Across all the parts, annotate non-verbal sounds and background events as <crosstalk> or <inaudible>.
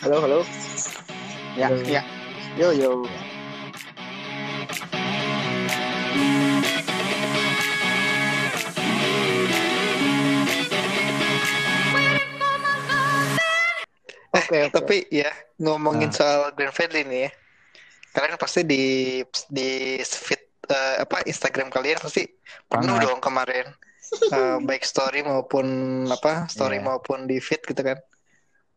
Halo, halo. Ya, Halo. ya. Yo, yo. Oke, oke. Tapi ya ngomongin Ah. soal Glenn Fredly nih ya. Kalian pasti di di feed eh, apa Instagram kalian pasti penuh dong kemarin. Eh, baik story maupun apa story Iya. maupun di feed gitu kan.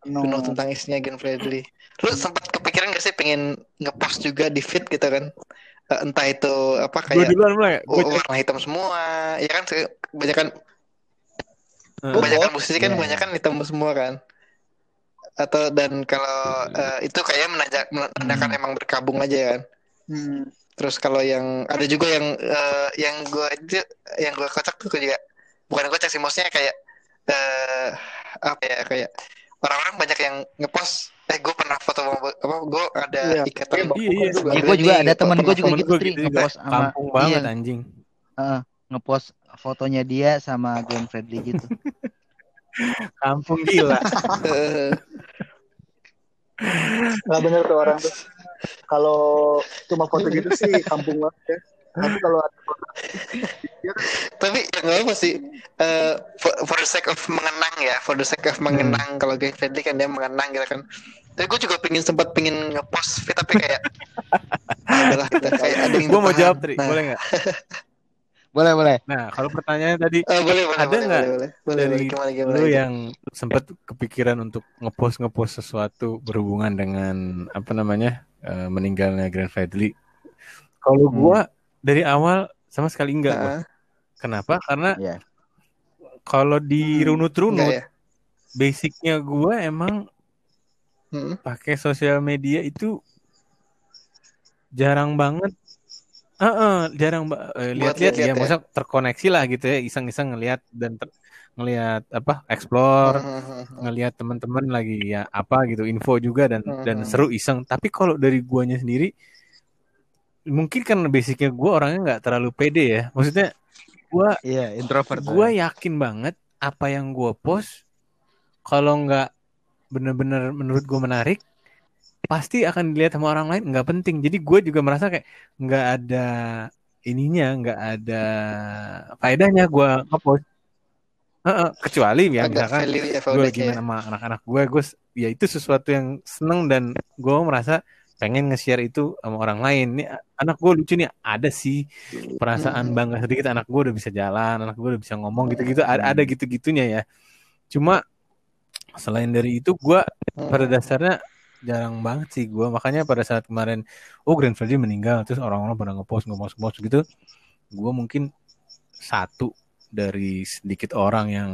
No. Penuh tentang isinya Glenn Fredly. Lu sempat kepikiran gak sih pengen ngepost juga di feed gitu kan? Eh, entah itu apa kayak duluan mulai. oh, Gue warna hitam semua, ya kan kebanyakan Eh, kebanyakan musisi kan Iya. kebanyakan hitam semua kan atau dan kalau eh, itu kayak menandakan, menandakan Hmm. emang berkabung aja kan Hmm. terus kalau yang ada juga yang eh, yang gue itu yang gue kocak tuh juga bukan kocak sih maksudnya kayak eh apa ya kayak orang-orang banyak yang ngepost eh gue pernah foto sama apa gue ada Iya. ikatan Iya, Iya, iya. juga Ya gue juga ada temen gue juga temen gitu Tri gitu ngepost sama Kampung banget iya, anjing. heeh, ngepost fotonya dia sama Glenn Fredly gitu. <laughs> Kampung gila. Nggak bener tuh orang tuh. Kalau cuma foto gitu sih kampung banget ya. Tapi kalau ada <laughs> tapi ya nggak apa sih Eh, for, for the sake of mengenang ya for the sake of mengenang kalau Glenn Fredly kan dia mengenang gitu kan tapi gue juga pingin sempat pingin ngepost fit tapi kayak <laughs> ah, udahlah kita kayak ada yang Gue mau jawab Tri, nah, boleh nggak? <laughs> Boleh boleh. Nah, kalau pertanyaannya tadi eh, boleh boleh Ada boleh, nggak boleh, boleh, boleh, dari boleh. gimana gimana lu yang sempat kepikiran untuk ngepost ngepost sesuatu berhubungan dengan apa namanya eh, meninggalnya Grand Fredly? Kalau Hmm. gua dari awal sama sekali enggak gua. Ah, Kenapa? Karena Iya. kalau dirunut-runut, ya basicnya gua emang Hmm. pakai sosial media itu jarang banget. Heeh, jarang ba- eh, Buat lihat-lihat ya, ya. masa terkoneksi lah gitu ya, iseng-iseng ngelihat dan ter- ngelihat apa, explore, Hmm, hmm, hmm, hmm. ngelihat teman-teman lagi ya apa gitu, info juga dan dan seru iseng. Tapi kalau dari guanya sendiri mungkin karena basicnya gua orangnya nggak terlalu pede ya. Maksudnya gua Iya, introvert. gua yakin banget apa yang gua post kalau nggak bener-bener menurut gua menarik pasti akan dilihat sama orang lain nggak penting jadi gue juga merasa kayak nggak ada ininya nggak ada faedahnya gua ngepost Heeh, kecuali ya misalkan ya gue value lagi main sama anak-anak gue gue ya itu sesuatu yang seneng dan gue merasa pengen nge-share itu sama orang lain ini anak gue lucu nih ada sih perasaan Hmm. bangga sedikit anak gue udah bisa jalan anak gue udah bisa ngomong gitu-gitu ada, ada gitu-gitunya ya cuma selain dari itu gue Hmm. pada dasarnya jarang banget sih gue makanya pada saat kemarin oh Grand Fredly meninggal terus orang-orang pada ngepost ngepost ngepost gitu gue mungkin satu dari sedikit orang yang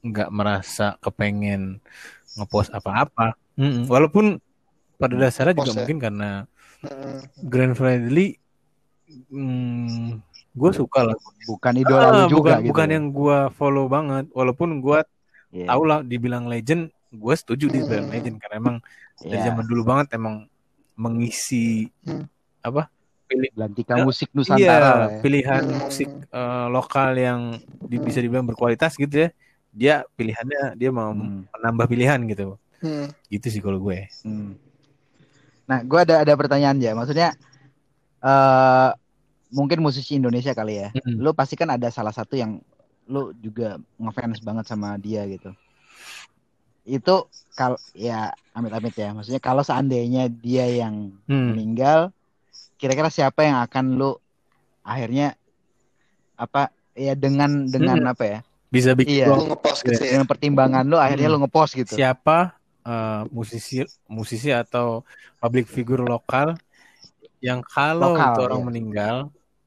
nggak merasa kepengen ngepost apa-apa Mm-mm. walaupun pada dasarnya juga ya. mungkin karena Hmm. Grand Fredly hmm, gue suka lah Bukan idola Ah, juga bukan gitu. bukan yang gue follow banget walaupun gue Iya. tahu lah dibilang legend gue setuju dia bilang Hmm. legend karena emang dari Iya. zaman dulu banget emang mengisi Hmm. apa pilih Belantika Ya, musik iya Nusantara lah ya. pilihan Hmm. musik eh, lokal yang di- bisa dibilang berkualitas gitu ya dia pilihannya dia mau Hmm. menambah pilihan gitu Hmm. gitu sih kalau gue Hmm. Nah, gue ada ada pertanyaan ya. Maksudnya eh mungkin musisi Indonesia kali ya. Mm-mm. Lu pasti kan ada salah satu yang lu juga ngefans banget sama dia gitu. Itu kalau ya amit-amit ya. Maksudnya kalau seandainya dia yang Hmm. meninggal, kira-kira siapa yang akan lu akhirnya apa ya dengan dengan apa ya? bisa bikin Iya. Lu ngepost gitu ya. Dengan pertimbangan lu akhirnya Hmm. lu ngepost gitu. siapa eh, musisi musisi atau public figure lokal yang kalau Lokal, itu orang iya. meninggal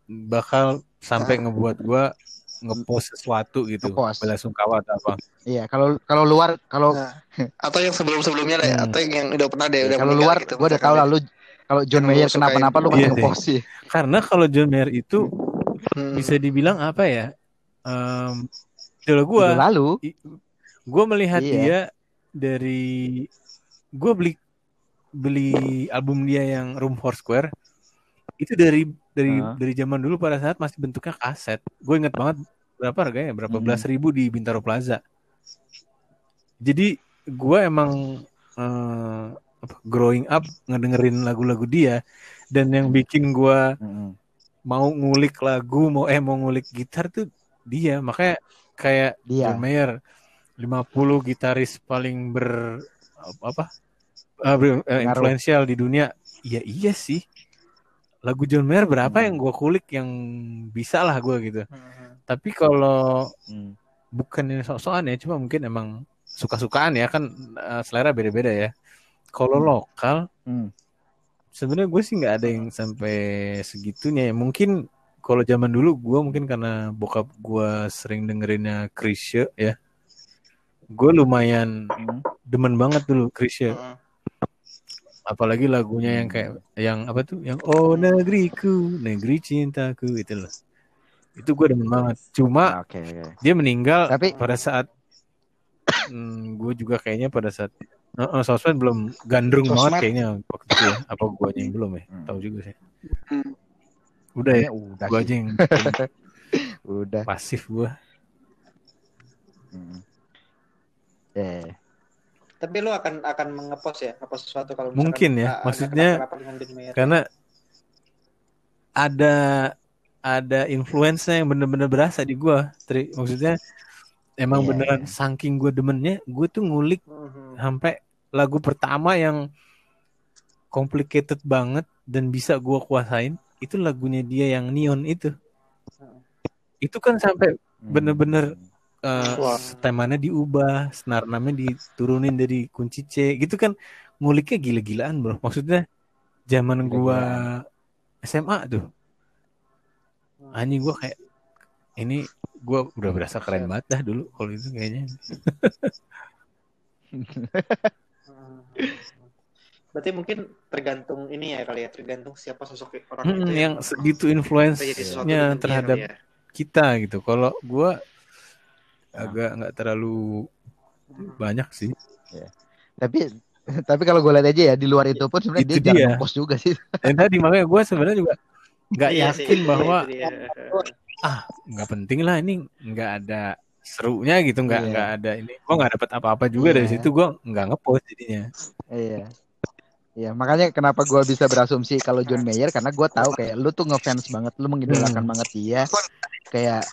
bakal sampai ngebuat gua ngepost sesuatu gitu Ngepost. bela sungkawa atau apa Iya, kalau kalau luar kalau Nah, atau yang sebelum-sebelumnya deh, Hmm. atau yang udah pernah deh, Ya, udah kalau luar gitu. gue udah tahu deh. lah lu kalau John Mayer kenapa-napa lu Iya ngepost sih. karena kalau John Mayer itu Hmm. bisa dibilang apa ya um, idola gua Itu lalu gue melihat Iya. dia dari gue beli beli album dia yang Room for Square itu dari dari Heeh. dari zaman dulu pada saat masih bentuknya kaset gue inget banget berapa harganya berapa Hmm. belas ribu di Bintaro Plaza jadi gue emang apa, growing up ngedengerin lagu-lagu dia dan yang bikin gue Mm-mm. mau ngulik lagu mau eh mau ngulik gitar tuh dia makanya kayak Dia. John Mayer 50 gitaris paling ber apa? Eh, ber- eh, Pengaruh. influential di dunia. Ya iya sih. Lagu John Mayer berapa Hmm. yang gue kulik yang bisa lah gue gitu. Tapi kalau Hmm. bukan ini sok-sokan ya cuma mungkin emang suka-sukaan ya kan eh, selera beda-beda ya. Kalau lokal Hmm. sebenarnya gue sih nggak ada yang sampai segitunya ya. Mungkin kalau zaman dulu gue mungkin karena bokap gue sering dengerinnya Krisya ya gue lumayan Hmm. demen banget dulu Krisya Heeh. apalagi lagunya yang kayak yang apa tuh yang oh negeriku negeri cintaku itu loh itu gue demen banget cuma Oke, oke. dia meninggal Tapi pada saat hmm, gue juga kayaknya pada saat uh, sosmed belum gandrung banget kayaknya waktu itu ya apa gue yang belum ya Hmm. tahu juga sih Hmm. udah ya udah gue aja yang <laughs> Udah. pasif gue Hmm. Eh, Tapi lu akan akan mengepost ya, ngepost sesuatu kalau Mungkin ya, maksudnya- karena ada ada influence yang bener-bener berasa di gue Tri maksudnya emang Iya, beneran iya. saking gue demennya gue tuh ngulik Mhm. sampai lagu pertama yang complicated banget dan bisa gua kuasain itu lagunya dia yang neon itu itu kan sampai hmm. Bener-bener. Eh, Wah. setemannya diubah senar namanya diturunin dari kunci C gitu kan nguliknya gila-gilaan bro maksudnya zaman gua SMA tuh anjing gua kayak ini gua udah berasa keren banget dah dulu kalau itu kayaknya. <laughs> Berarti mungkin tergantung ini ya kali ya, tergantung siapa sosok orang Mm, itu yang segitu influence-nya terhadap ya. kita gitu. Kalau gua. Agak nggak terlalu banyak sih. Tapi <laughs> tapi kalau gue lihat aja ya di luar itu pun sebenarnya Itu dia jarang dia. ngepost juga sih. <laughs> Dan tadi makanya gua sebenarnya juga nggak Iya yakin bahwa dia. nggak penting lah ini nggak ada serunya gitu, nggak Iya. nggak ada ini. Gua nggak dapat apa-apa juga dari Iya. situ. Gua nggak ngepost jadinya. Iya. Iya, makanya kenapa gue bisa berasumsi kalau John Mayer karena gue tahu kayak lu tuh ngefans banget, lu mengidolakan Hmm. banget dia. Kayak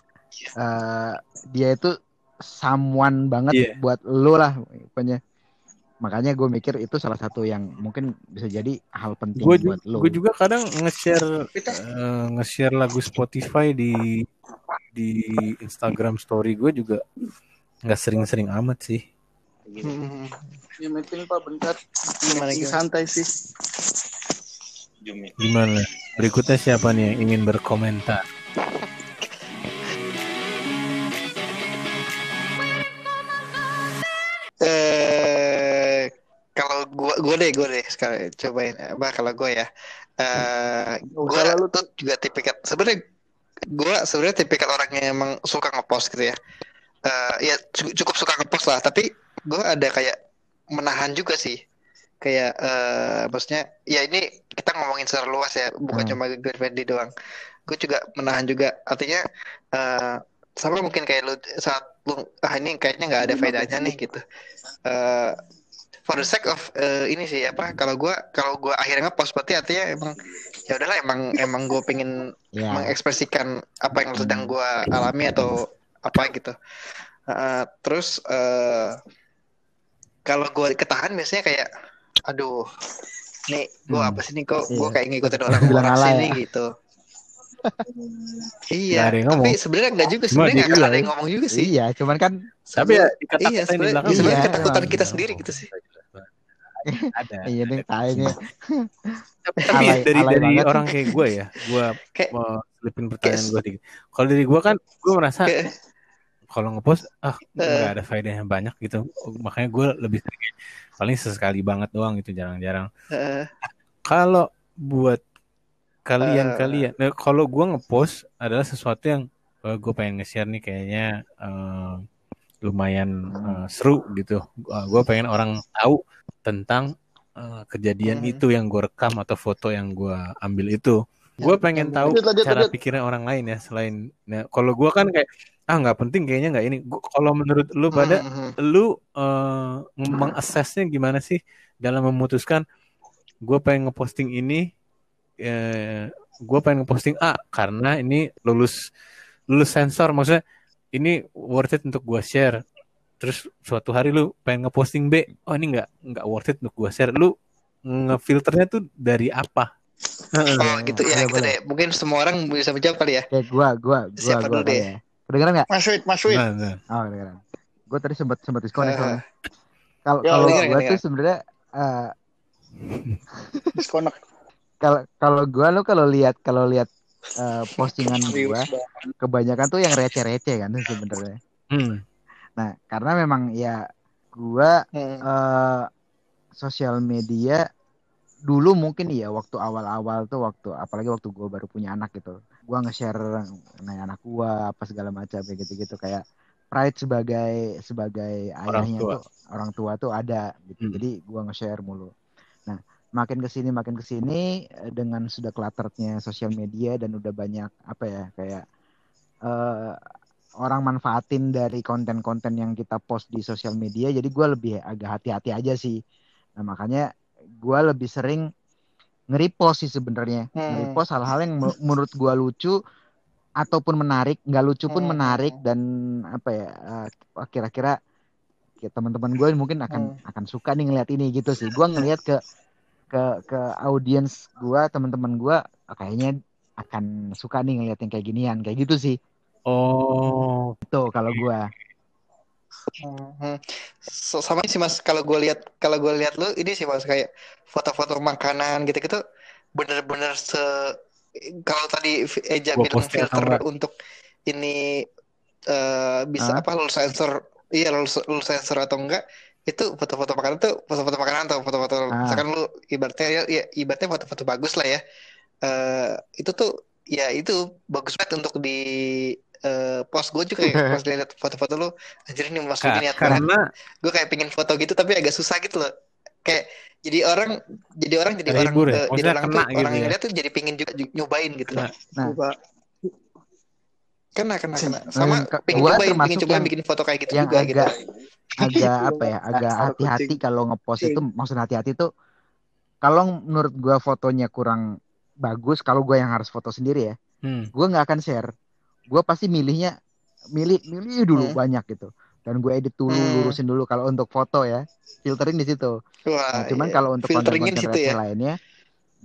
eh, dia itu someone banget Iya. buat lu lah pokoknya. Makanya gue mikir itu salah satu yang mungkin bisa jadi hal penting Gue buat juga, lu. gue juga kadang nge-share eh, nge-share lagu Spotify di di Instagram Story gue juga nggak sering-sering amat sih. Mhm. Ya meeting pak bentar. Gimana? santai sih. Gimana? Berikutnya siapa nih yang ingin berkomentar? Gua deh gua deh sekali cobain apa kalau gua ya. Eh gua Usah lah lu. tuh juga tipikal sebenarnya gua sebenarnya tipikal orang yang emang suka ngepost gitu ya. Eh ya cu- cukup suka ngepost lah, tapi gua ada kayak menahan juga sih. Kayak eh maksudnya ya ini kita ngomongin secara luas ya, bukan Hmm. cuma Fredly doang. Gue juga menahan juga artinya eh sama mungkin kayak lu saat lu ah ini kayaknya nggak ada faedahnya nih gitu. Eh for the sake of eh, ini sih apa kalau gua kalau gua akhirnya ngepost berarti artinya emang ya udahlah emang emang gue pengen Ya. mengekspresikan apa yang sedang gua alami atau apa gitu. Uh, terus eh kalau gua ketahan biasanya kayak aduh nih gua Hmm. apa sih nih kok gua Iya. kayak ngikutin orang orang sini ya. gitu. <laughs> Iya, ada tapi ngomong. sebenarnya enggak juga sebenarnya dia nggak akan iya. ada yang ngomong juga sih. Iya, cuman kan Tapi ya dikata-katain Iya, di sebenarnya belakang. sebenarnya Iya, ketakutan kita sendiri gitu sih. Ada. <laughs> iya nih kayaknya Tapi, tapi Alay- dari alay dari banget. orang kayak gue ya, gue Kayak- mau selipin pertanyaan gue dikit. Kalau dari gue kan, gue merasa Kayak- kalau ngepost ah Eh. nggak ada faedahnya banyak gitu. Makanya gue lebih sering paling sesekali banget doang gitu, jarang-jarang. eh, Kalau buat kalian Eh. kalian, nah, kalau gue ngepost adalah sesuatu yang gue pengen nge-share nih kayaknya eh, lumayan eh, seru gitu. gue pengen orang tahu tentang eh, kejadian Hmm. itu yang gue rekam atau foto yang gue ambil itu. gue pengen tahu Lanjut, lanjut, cara lanjut. pikirnya orang lain ya selain nah, kalau gue kan kayak ah nggak penting kayaknya nggak ini kalau menurut lu pada Hmm, hmm. lu eh, mengassessnya gimana sih dalam memutuskan gue pengen ngeposting ini eh, gue pengen ngeposting A karena ini lulus lulus sensor maksudnya ini worth it untuk gue share terus suatu hari lu pengen ngeposting B oh ini nggak nggak worth it untuk gue share lu ngefilternya tuh dari apa Oh gitu ya Boleh, gitu boleh. deh. Mungkin semua orang bisa menjawab kali ya. Kayak gua, gua, gua, Siapa gua dulu deh? ya. Kedengeran nggak? Mas Wid, Mas Wid. Nah, nah. Oh, kedengeran. Gue tadi sempat sempat Eh, soalnya. Kalau Ya, kalau gue tuh sebenarnya eh, Disconnect. kalau kalau gue lo kalau lihat kalau lihat eh, postingan banget. kebanyakan tuh yang receh-receh kan sebenarnya. Hmm. Nah, karena memang ya gua Hmm. eh sosial media dulu mungkin ya waktu awal-awal tuh waktu apalagi waktu gua baru punya anak gitu. Gua nge-share nanya anak gua apa segala macam kayak gitu-gitu kayak pride sebagai sebagai ayahnya tua. tuh orang tua tuh ada gitu. Hmm. Jadi gua nge-share mulu. Nah, makin ke sini makin ke sini eh, dengan sudah clutterednya sosial media dan udah banyak apa ya kayak eh orang manfaatin dari konten-konten yang kita post di sosial media jadi gue lebih agak hati-hati aja sih nah makanya gue lebih sering nge-repost sih sebenarnya Hmm. nge-repost hal-hal yang me- menurut gue lucu ataupun menarik nggak lucu pun Hmm. menarik dan apa ya eh, kira-kira ya, teman-teman gue mungkin akan Hmm. akan suka nih ngeliat ini gitu sih gue ngeliat ke ke ke audiens gue teman-teman gue kayaknya akan suka nih ngeliat yang kayak ginian kayak gitu sih Oh, itu kalau gua Hmm. So, sama sih mas kalau gue lihat kalau gue lihat lu ini sih mas kayak foto-foto makanan gitu-gitu bener-bener se kalau tadi Eja Gua bilang filter enggak? untuk ini eh, bisa Hah? apa lu sensor iya lu, lu sensor atau enggak itu foto-foto makanan tuh foto-foto makanan atau foto-foto Ah. misalkan lu ibaratnya ya, ya ibaratnya foto-foto bagus lah ya Eh itu tuh ya itu bagus banget untuk di eh, post gue juga kayak <laughs> pas lihat foto-foto lu anjir ini mas Ka- niat karena gue kayak pengen foto gitu tapi agak susah gitu loh kayak jadi orang jadi orang jadi orang ya? eh, jadi orang kena tuh gitu orang yang ya? lihat tuh jadi pengen juga ju- nyobain gitu Nah. Nah. Coba. kena kena kena sama pengen gua cobain pengen termasuk cobain yang- bikin foto kayak gitu yang juga gitu agak agak apa ya agak <laughs> hati-hati kalau ngepost itu maksud hati-hati tuh kalau menurut gua fotonya kurang bagus kalau gua yang harus foto sendiri ya hmm, gua nggak akan share gua pasti milihnya milih milih dulu Hmm. banyak gitu dan gue edit dulu Hmm. lurusin dulu kalau untuk foto ya filtering di situ wah Nah, cuman iya. kalau untuk di situ receh ya lainnya,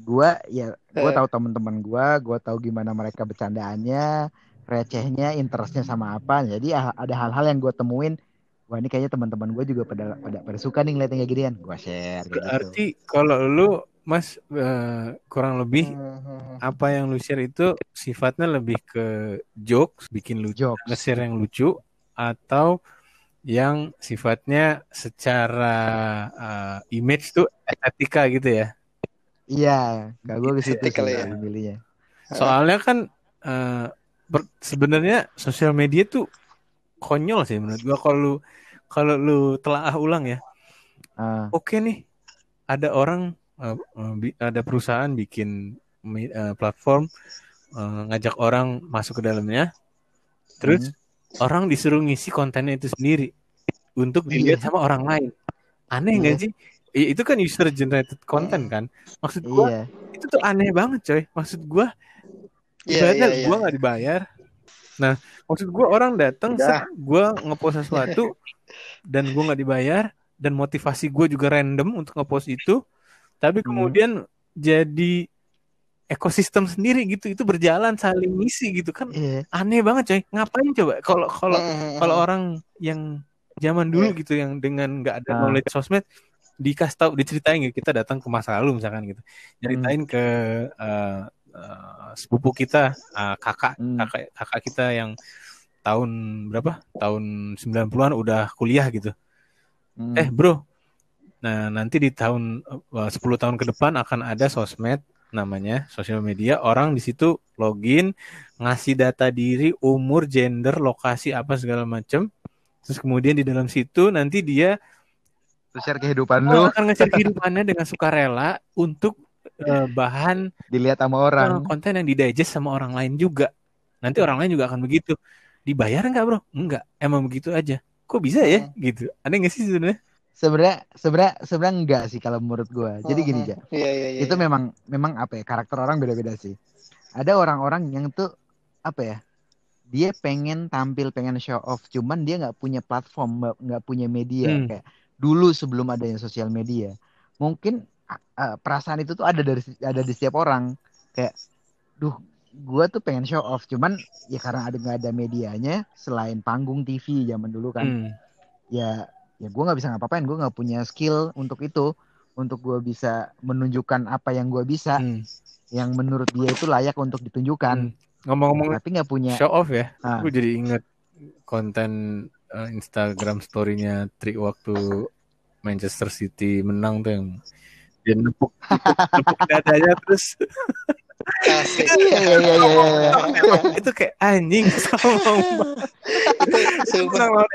gua ya gua Eh. tahu teman-teman gua, gua tahu gimana mereka bercandaannya, recehnya, interestnya sama apa. Jadi ah- ada hal-hal yang gua temuin, wah ini kayaknya teman-teman gua juga pada pada pada suka nih ngeliatin kayak ginian, gua share gitu. berarti kalau lu Mas eh, kurang lebih hmm, hmm. Apa yang lu share itu sifatnya lebih ke jokes, bikin lucu, Jokes. nge-share yang lucu atau yang sifatnya secara eh, image tuh estetika gitu ya. Iya, gak gua ke situ ya. milihnya. Soalnya kan ber- sebenarnya sosial media tuh konyol sih menurut gua kalau lu kalau lu telaah ulang ya. Ah, Oke nih, ada orang eh, bi- ada perusahaan bikin eh, platform eh, ngajak orang masuk ke dalamnya. Terus orang disuruh ngisi kontennya itu sendiri untuk dilihat Iya. sama orang lain. Aneh nggak sih? I- itu kan user generated content kan. Maksud gua iya. itu tuh aneh banget coy. Maksud gua Iya, ibaratnya iya, iya. gua nggak dibayar. Nah, maksud gua orang datang, gua ngepost sesuatu <laughs> dan gua nggak dibayar dan motivasi gua juga random untuk ngepost itu, tapi Hmm. kemudian jadi ekosistem sendiri gitu, itu berjalan saling ngisi gitu kan Iya. aneh banget coy. Ngapain coba kalau kalau Hmm, hmm, kalau hmm. orang yang zaman dulu Iya. gitu yang dengan nggak ada Ah. knowledge sosmed dikasih tahu diceritain gitu kita datang ke masa lalu misalkan gitu ceritain ke eh, eh, sepupu kita eh, kakak Hmm. kakak kakak kita yang tahun berapa tahun 90-an udah kuliah gitu Hmm. eh bro nah nanti di tahun eh, 10 tahun ke depan akan ada sosmed namanya sosial media orang di situ login ngasih data diri umur gender lokasi apa segala macam terus kemudian di dalam situ nanti dia share kehidupan Oh, lu. akan nge-share kehidupannya dengan sukarela untuk eh, bahan dilihat sama eh, orang. konten yang didigest sama orang lain juga. Nanti orang lain juga akan begitu. Dibayar nggak bro? Enggak, emang begitu aja. Kok bisa ya? Hmm. Gitu. Ada nggak sih sebenarnya? Sebenarnya sebenarnya sebenarnya enggak sih kalau menurut gua. Jadi gini, Mhm. Ja. Iya iya iya. Itu memang memang apa ya? Karakter orang beda-beda sih. Ada orang-orang yang tuh apa ya? Dia pengen tampil, pengen show off, cuman dia nggak punya platform, nggak- punya media Hmm. kayak dulu sebelum adanya sosial media. Mungkin a- perasaan itu tuh ada dari ada di setiap orang. Kayak, duh, gua tuh pengen show off, cuman ya karena ada nggak ada medianya selain panggung TV zaman dulu kan. Hmm. ya ya gue nggak bisa ngapa-ngapain gue nggak punya skill untuk itu untuk gue bisa menunjukkan apa yang gue bisa Hmm. yang menurut dia itu layak untuk ditunjukkan Hmm. Ngomong-ngomong tapi nggak punya show off ya, Ah. gue jadi inget konten eh, Instagram story-nya Tri waktu Manchester City menang tuh yang dia nepuk, <laughs> dadanya terus iya iya iya iya, iya. itu kayak anjing <laughs> sama <laughs> Sumpah.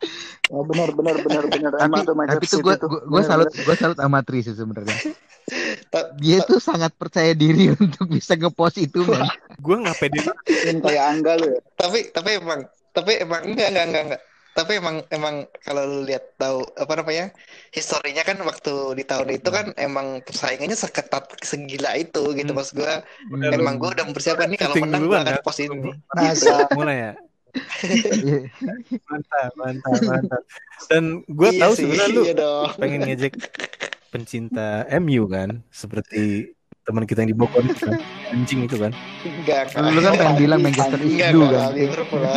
Ya. Oh, benar benar benar benar. tapi Emang tapi City gue gue Benar, salut benar. gue salut sama Tri sih sebenarnya dia tuh sangat percaya diri <laughs> untuk bisa ngepost itu men Gue nggak pede <laughs> kayak Angga lu ya. tapi tapi emang tapi emang enggak enggak enggak enggak tapi emang emang kalau lu lihat tahu apa namanya historinya kan waktu di tahun itu kan emang persaingannya seketat segila itu gitu Hmm. mas gue emang gue udah mempersiapkan nih kalau menang gue akan ya. post ini Masa mulai ya. Iya. Mantap, mantap, mantap. Dan gue Iya tahu sih, sebenarnya lu iya dong pengen ngejek pencinta MU kan, seperti teman kita yang di Bogor itu kan, anjing itu kan. enggak lu kan pengen bilang Manchester enggak kan Liverpool lah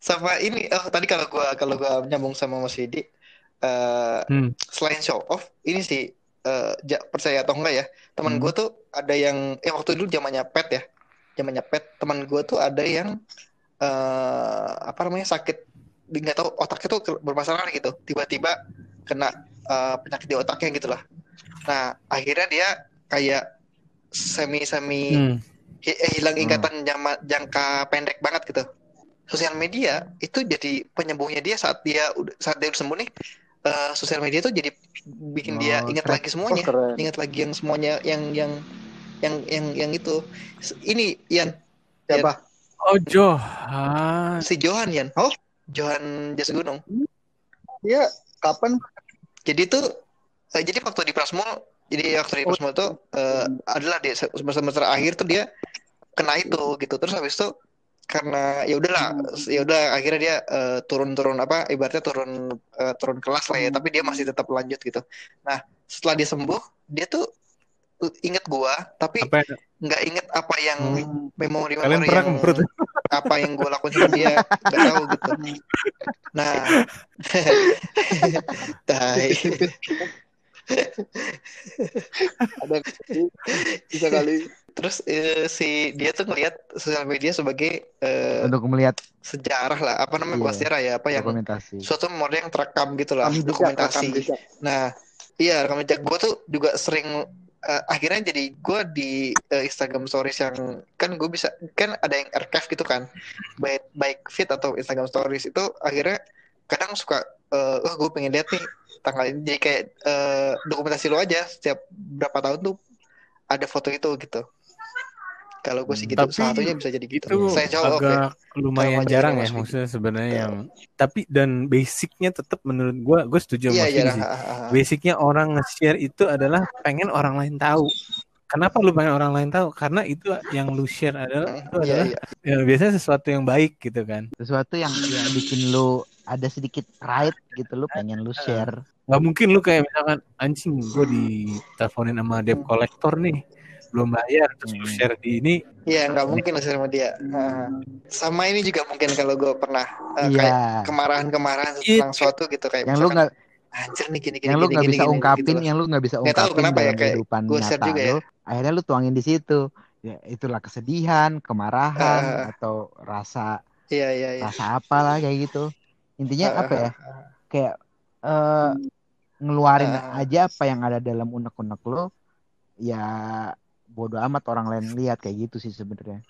sama ini oh tadi kalau gua kalau gua nyambung sama Mas Widi eh Hmm. selain show off ini sih eh, ja- percaya atau enggak ya teman Hmm. gue tuh ada yang eh waktu dulu zamannya pet ya zamannya pet teman gue tuh ada yang eh apa namanya sakit nggak tahu otaknya tuh bermasalah gitu tiba-tiba kena eh, penyakit di otaknya gitu lah nah akhirnya dia kayak semi semi Hmm. hi- hilang ingatan jama- jangka pendek banget gitu sosial media itu jadi penyembuhnya dia saat dia saat dia udah sembuh nih eh, sosial media tuh jadi bikin dia Oh, ingat keren. lagi Oh, semuanya keren. ingat lagi yang semuanya yang yang yang yang yang itu ini Ian Siapa? Oh Johan. si Johan Ian Oh. Johan Jas Gunung Dia kapan? jadi tuh eh, jadi waktu di Prasmul jadi waktu di Oh. Prasmul tuh eh, adalah di se- semester semester akhir tuh dia kena itu gitu terus habis itu karena ya udahlah ya udah akhirnya dia eh, turun-turun apa ibaratnya turun eh, turun kelas lah ya Hmm. tapi dia masih tetap lanjut gitu. Nah setelah dia sembuh dia tuh inget gua tapi nggak inget apa yang Hmm. memori memori yang <laughs> apa yang gua lakuin sama dia nggak tahu gitu. Nah. <laughs> Tai. Ada bisa kali. Terus eh, si dia tuh ngelihat sosial media sebagai eh, untuk melihat sejarah lah, apa namanya Iya. sejarah ya, apa yang dokumentasi suatu memori yang terekam gitu lah, Rekam rekam dokumentasi. jejak. Nah, iya rekam jejak gue tuh juga sering eh, akhirnya jadi gue di eh, Instagram Stories yang kan gue bisa kan ada yang archive gitu kan, baik baik feed atau Instagram Stories itu akhirnya kadang suka eh oh gue pengen lihat nih tanggal ini jadi kayak eh, dokumentasi lo aja setiap berapa tahun tuh ada foto itu gitu. Kalau gue sih gitu, Tapi satunya bisa jadi gitu. Itu Saya jawab ya. agak lumayan Kalau jarang ya, maksudnya sebenarnya Iya. yang tapi dan basicnya tetap menurut gua, gue setuju sama Iya, Mas iya. Sih. ah, ah, ah. Basicnya orang nge-share itu adalah pengen orang lain tahu. Kenapa lu pengen orang lain tahu? Karena itu yang lu share adalah itu Iya, adalah iya. ya, biasanya sesuatu yang baik gitu kan. sesuatu yang ya bikin lu ada sedikit pride gitu lu pengen lu share Gak mungkin lu kayak misalkan anjing gue diteleponin sama debt collector nih belum bayar terus lu Hmm. share di ini Iya, nggak mungkin lah sama dia. Ah. sama ini juga mungkin kalau gue pernah eh, kayak iya kemarahan-kemarahan Iya. tentang suatu gitu kayak yang lu nggak anjir nih gini gini yang lu nggak bisa gini, ungkapin gitu loh. yang lu nggak bisa Nggak tahu ungkapin kenapa ya, kayak kehidupan gua share juga ya. lu akhirnya lu tuangin di situ ya itulah kesedihan kemarahan Ah. atau rasa Iya iya iya. rasa apalah kayak gitu intinya Ah, apa ya kayak eh ngeluarin Ah. aja apa yang ada dalam unek-unek lo ya bodo amat orang lain lihat kayak gitu sih sebenarnya.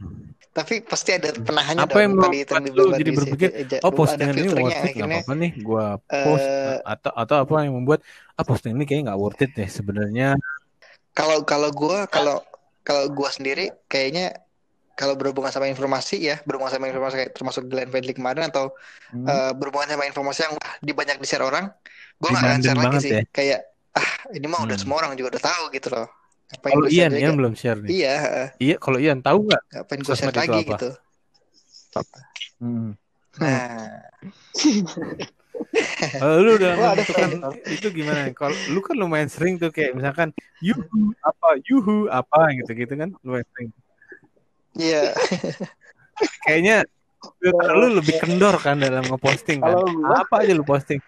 Tapi pasti ada penahannya apa yang dong tadi lu Bang jadi berpikir oh ada postingan ini filternya, worth it nggak akhirnya apa-apa nih gua post eh, atau atau apa yang membuat ah posting ini kayaknya nggak worth it deh sebenarnya kalau kalau gua kalau kalau gua sendiri kayaknya kalau berhubungan sama informasi ya berhubungan sama informasi kayak termasuk Glenn Fredly kemarin atau Hmm. eh, berhubungan sama informasi yang wah, di banyak di share orang gue nggak akan share lagi sih ya. kayak ah ini mah udah Hmm. semua orang juga udah tahu gitu loh ngapain kalau gue share Ian Ian belum share nih iya eh, iya kalau Ian tahu nggak ngapain gue share lagi apa? gitu Hmm. nah Kalau lu udah Wah, menentukan filter. itu gimana? Kalau lu kan lumayan sering tuh kayak misalkan yuhu apa yuhu apa gitu gitu kan lumayan sering. iya Kayaknya lu lebih kendor kan dalam ngeposting kan. Kalau Apa aja lu posting?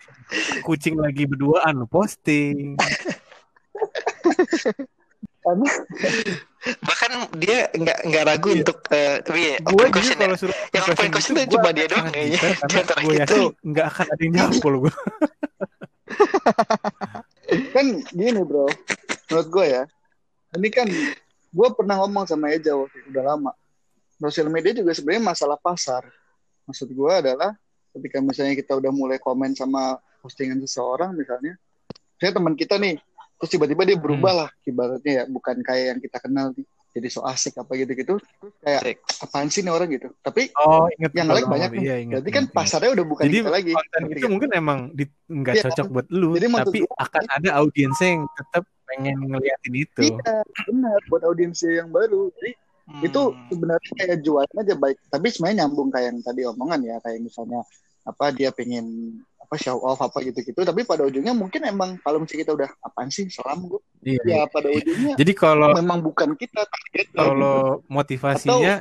Kucing lagi berduaan lu posting. <laughs> Karena bahkan dia nggak nggak ragu Iya. untuk eh tapi ya, Gue open juga question ya kalau suruh yang open question tuh cuma dia doang kayaknya di karena <laughs> antara gue yakin nggak akan ada yang kalau <laughs> gue. kan gini bro, menurut gue ya, ini kan gue pernah ngomong sama Eja waktu itu, udah lama. Sosial media juga sebenarnya masalah pasar. Maksud gue adalah ketika misalnya kita udah mulai komen sama postingan seseorang misalnya, saya teman kita nih, terus tiba-tiba dia berubah lah, ibaratnya ya, bukan kayak yang kita kenal nih, jadi so asik apa gitu-gitu, terus kayak Asik. apaan sih nih orang gitu. Tapi Oh inget yang like banyak nih, Iya, inget, berarti kan inget, inget. pasarnya udah bukan Jadi kita lagi. konten itu mungkin emang di, nggak Iya. cocok buat lu, Jadi tapi gua- akan ada audiensnya yang tetap pengen ngeliatin itu. Iya, benar buat audiens yang baru. Jadi itu Hmm. sebenarnya kayak jualan aja baik tapi sebenarnya nyambung kayak yang tadi omongan ya kayak misalnya apa dia pengen apa show off apa gitu-gitu tapi pada ujungnya mungkin emang kalau misalnya kita udah apaan sih salam gue Iya. ya pada ujungnya Jadi kalau memang bukan kita target kalau motivasinya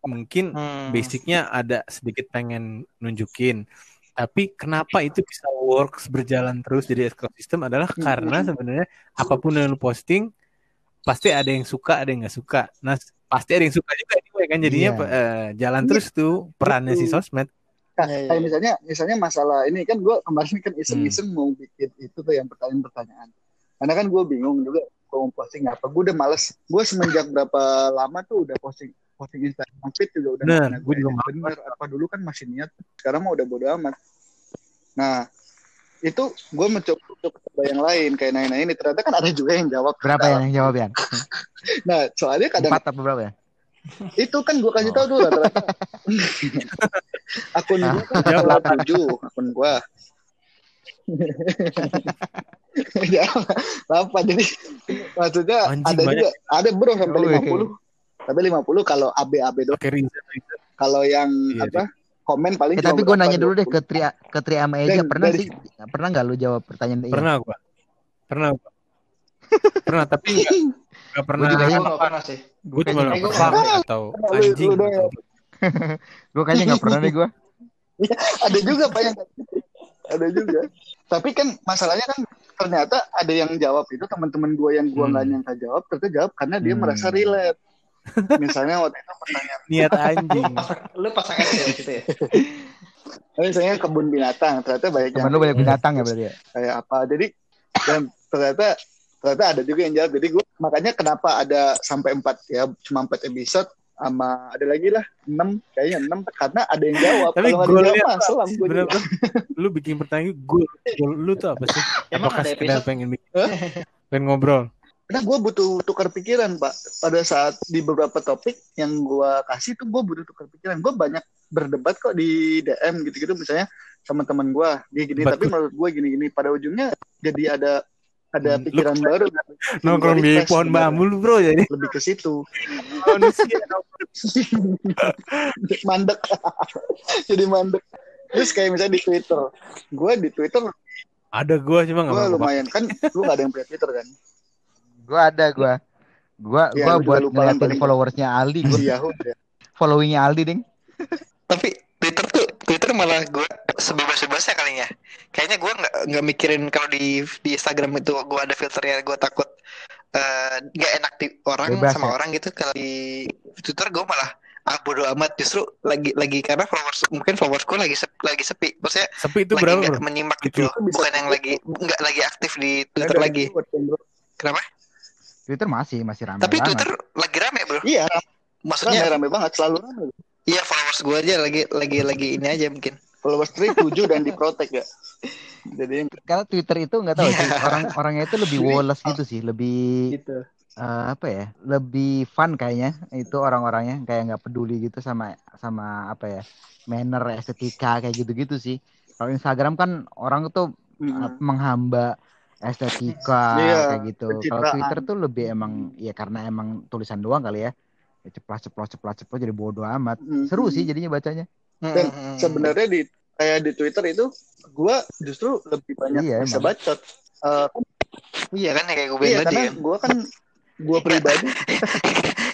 mungkin Hmm. basicnya ada sedikit pengen nunjukin tapi kenapa itu bisa works berjalan terus jadi ekosistem adalah Hmm. karena sebenarnya apa pun yang lu posting pasti ada yang suka ada yang nggak suka nah pasti ada yang suka juga anyway kan jadinya Iya. eh, jalan Iya. terus tuh perannya si sosmed Nah, Iya, iya, kayak misalnya misalnya masalah ini kan gue kemarin kan iseng-iseng Hmm. mau bikin itu tuh yang pertanyaan-pertanyaan. Karena kan gue bingung juga gue mau posting apa. Gue udah males. Gue semenjak berapa lama tuh udah posting posting Instagram feed juga udah gua pernah juga bener. Apa dulu kan masih niat sekarang mah udah bodo amat. Nah itu gue mencoba untuk coba yang lain kayak nanya ini. Ternyata kan ada juga yang jawab. Berapa Nah, ya yang jawab ya? nah soalnya kadang Empat apa berapa ya? Itu kan gue kasih Oh. tahu tuh rata-rata. <laughs> Akun gue kan Jawab. tujuh akun gue <laughs> ya apa jadi? Maksudnya Anjing, ada banyak. juga ada bro sampai Wih. 50 tapi 50 kalau AB AB doang. Kalau yang Iya, apa? komen paling Eh, tapi gue nanya dulu deh 20. ke Tri ke Tri sama Eja. Dan pernah dari- sih? pernah nggak lu jawab pertanyaan pernah gua. Pernah gua. <laughs> Pernah tapi nggak nggak pernah juga Gue ya. nggak pernah sih gue cuma bilang pernah. atau anjing ya. Gue <laughs> kayaknya nggak pernah nih gue. <laughs> ada juga pak yang kayak gitu. ada juga tapi kan masalahnya kan ternyata ada yang jawab itu teman-teman gue yang gue Hmm. nggak nyangka jawab ternyata jawab karena dia Hmm. merasa relate misalnya waktu itu pertanyaan niat anjing <laughs> lu pasang ya gitu ya misalnya kebun binatang ternyata banyak Temen yang lu banyak binatang ya berarti ya. kayak apa jadi dan ternyata ternyata ada juga yang jawab jadi gue makanya kenapa ada sampai empat ya cuma empat episode sama ada lagi lah enam kayaknya enam karena ada yang jawab Tapi jawab mah selam gue juga. bener-bener lu bikin pertanyaan gue lu tuh apa sih <laughs> Emang apakah ada episode? pengen bikin <laughs> pengen ngobrol Karena gue butuh tukar pikiran, Pak. Pada saat di beberapa topik yang gue kasih tuh gue butuh tukar pikiran. Gue banyak berdebat kok di DM gitu-gitu misalnya sama teman gue. Dia gini, Debat tapi menurut gue gini-gini. Pada ujungnya jadi ada ada Hmm, lu pikiran <laughs> baru. nongkrong Gua di pohon bambu lu bro jadi Lebih ke situ. <laughs> manusia mandek. <laughs> jadi mandek. Terus kayak misalnya di Twitter. Gue di Twitter ada gue cuma nggak gue lumayan kan. Lu gak ada yang punya Twitter kan? Gue ada gue. Gue Iya, gua gua juga buat ngeliatin followersnya Aldi. Gue Si Yahoo ya. followingnya Aldi ding. tapi Twitter tuh Twitter malah gue sebebas-bebasnya kali ya. Kayaknya gue nggak nggak mikirin kalau di di Instagram itu gue ada filternya gue takut eh, nggak enak di orang Bebas sama ya? orang gitu. Kalau di Twitter gue malah ah bodo amat. Justru lagi lagi karena followers mungkin followersku lagi sepi, lagi sepi. Maksudnya sepi itu lagi berapa bro? menyimak Itu. gitu loh. Bukan yang lagi nggak lagi aktif di Ada Twitter lagi. Kenapa? Twitter masih masih ramai Tapi banget. Twitter lagi rame bro. Iya, rame, Maksudnya rame banget, selalu rame. Iya followers gue aja lagi lagi lagi ini aja mungkin. Followers Tri 7 dan diprotek ya. Jadi Karena Twitter itu nggak tahu sih Iya. orang orangnya itu lebih woles gitu sih, lebih gitu. eh, apa ya, lebih fun kayaknya itu orang-orangnya kayak nggak peduli gitu sama sama apa ya manner estetika kayak gitu-gitu sih. Kalau Instagram kan orang tuh Mm. uh, menghamba estetika Iya, kayak gitu. Kalau. Twitter tuh lebih emang ya karena emang tulisan doang kali ya. Ya ceplas ceplos ceplos ceplos jadi bodoh amat. Mm. Seru sih jadinya bacanya. Dan Hmm. sebenarnya di kayak di Twitter itu gua justru lebih banyak Iya, bisa emang. bacot. Eh, iya kan kayak gue bilang iya karena kan. gua kan gua pribadi <laughs>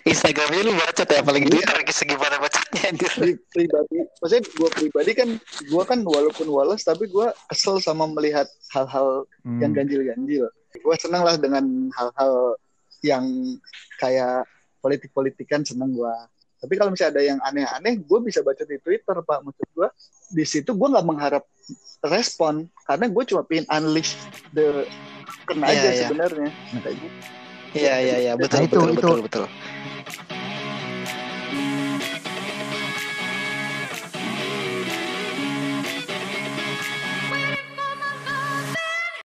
Instagramnya lu bacot ya apalagi Iya. Twitter lagi segimana bacotnya anjir. pri- pribadi maksudnya gua pribadi kan gua kan walaupun wales tapi gua kesel sama melihat hal-hal Hmm. yang ganjil-ganjil. Gua senang lah dengan hal-hal yang kayak politik-politikan seneng gua. Tapi kalau misalnya ada yang aneh-aneh, gue bisa baca di Twitter, Pak. Maksud gue, di situ gue nggak mengharap respon, karena gue cuma pengen unleash the kena Iya, aja iya. sebenarnya. Iya iya iya betul Nah, itu- betul itu- betul betul.